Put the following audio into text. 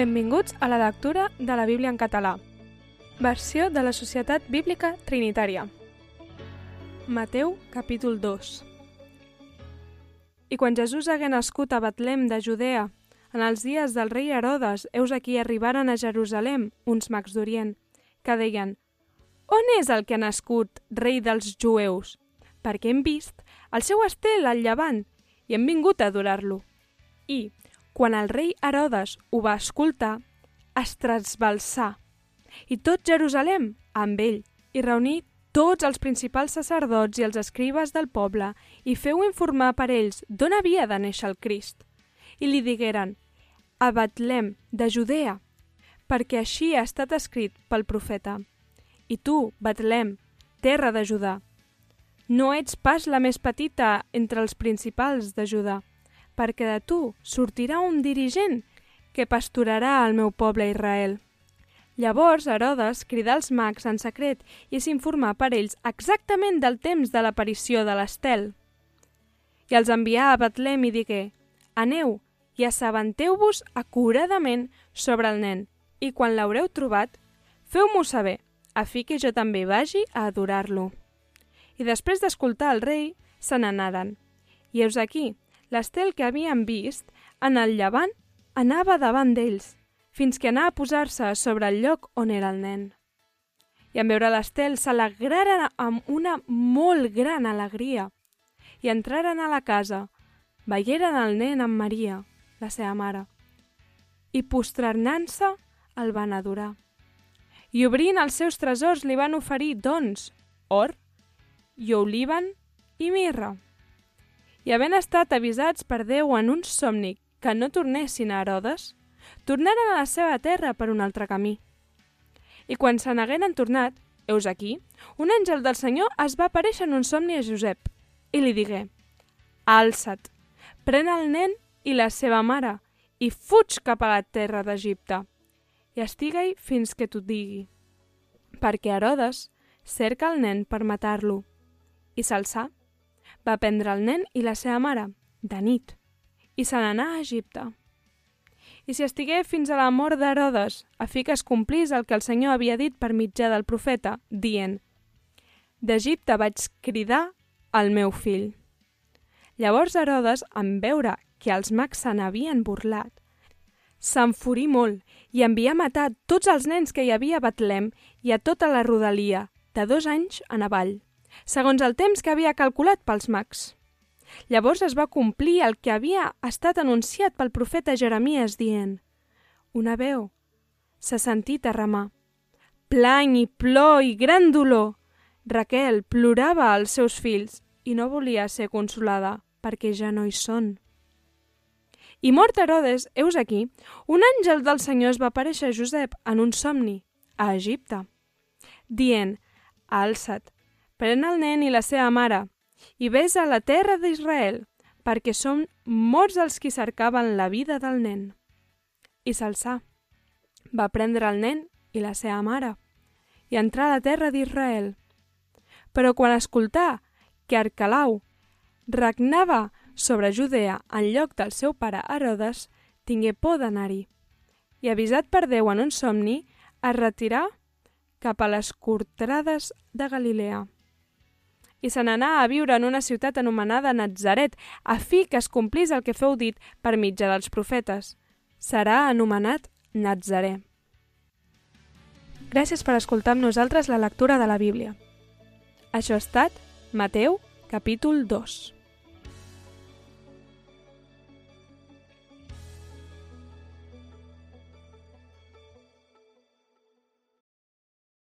Benvinguts a la lectura de la Bíblia en català. Versió de la Societat Bíblica Trinitària. Mateu, capítol 2 I quan Jesús hagué nascut a Betlem de Judea, en els dies del rei Herodes, heus aquí arribaren a Jerusalem uns mags d'Orient, que deien On és el que ha nascut, rei dels jueus? Perquè hem vist el seu estel al llevant i hem vingut a adorar-lo. I, quan el rei Herodes ho va escoltar, es trasbalsà, i tot Jerusalem amb ell, i reunir tots els principals sacerdots i els escribes del poble i feu informar per ells d'on havia de néixer el Crist. I li digueren, a Betlem, de Judea, perquè així ha estat escrit pel profeta. I tu, Betlem, terra de Judà, no ets pas la més petita entre els principals de Judà, perquè de tu sortirà un dirigent que pasturarà el meu poble Israel. Llavors Herodes cridà els mags en secret i s'informà per ells exactament del temps de l'aparició de l'estel. I els envià a Betlem i digué, Aneu i assabenteu-vos acuradament sobre el nen, i quan l'haureu trobat, feu-m'ho saber, a fi que jo també vagi a adorar-lo. I després d'escoltar el rei, se n'anaren. I heus aquí, l'estel que havien vist, en el llevant, anava davant d'ells, fins que anà a posar-se sobre el lloc on era el nen. I en veure l'estel s'alegraren amb una molt gran alegria. I entraren a la casa, veieren el nen amb Maria, la seva mare, i postrernant-se el van adorar. I obrint els seus tresors li van oferir dons, or, i oliven i mirra. I havent estat avisats per Déu en un somni que no tornessin a Herodes, tornaren a la seva terra per un altre camí. I quan se n'hagueren tornat, heus aquí, un àngel del Senyor es va aparèixer en un somni a Josep i li digué «Alça't, pren el nen i la seva mare i fuig cap a la terra d'Egipte i estiga-hi fins que t'ho digui, perquè Herodes cerca el nen per matar-lo i s'alçà, va prendre el nen i la seva mare, de nit, i se n'anà a Egipte. I si estigué fins a la mort d'Herodes, a fi que es complís el que el Senyor havia dit per mitjà del profeta, dient «D'Egipte vaig cridar el meu fill». Llavors Herodes, en veure que els mags se n'havien burlat, s'enfurí molt i envià matar tots els nens que hi havia a Betlem i a tota la rodalia, de dos anys en avall segons el temps que havia calculat pels mags. Llavors es va complir el que havia estat anunciat pel profeta Jeremies dient Una veu s'ha sentit a remar. Plany i plor i gran dolor. Raquel plorava als seus fills i no volia ser consolada perquè ja no hi són. I mort Herodes, heus aquí, un àngel del Senyor es va aparèixer a Josep en un somni, a Egipte, dient, alça't, pren el nen i la seva mare, i ves a la terra d'Israel, perquè són molts els qui cercaven la vida del nen. I s'alçà. Va prendre el nen i la seva mare, i entrar a la terra d'Israel. Però quan escoltà que Arcalau regnava sobre Judea en lloc del seu pare Herodes, tingué por d'anar-hi. I avisat per Déu en un somni, es retirà cap a les cortrades de Galilea i se n'anà a viure en una ciutat anomenada Nazaret, a fi que es complís el que feu dit per mitjà dels profetes. Serà anomenat Nazaré. Gràcies per escoltar amb nosaltres la lectura de la Bíblia. Això ha estat Mateu, capítol 2.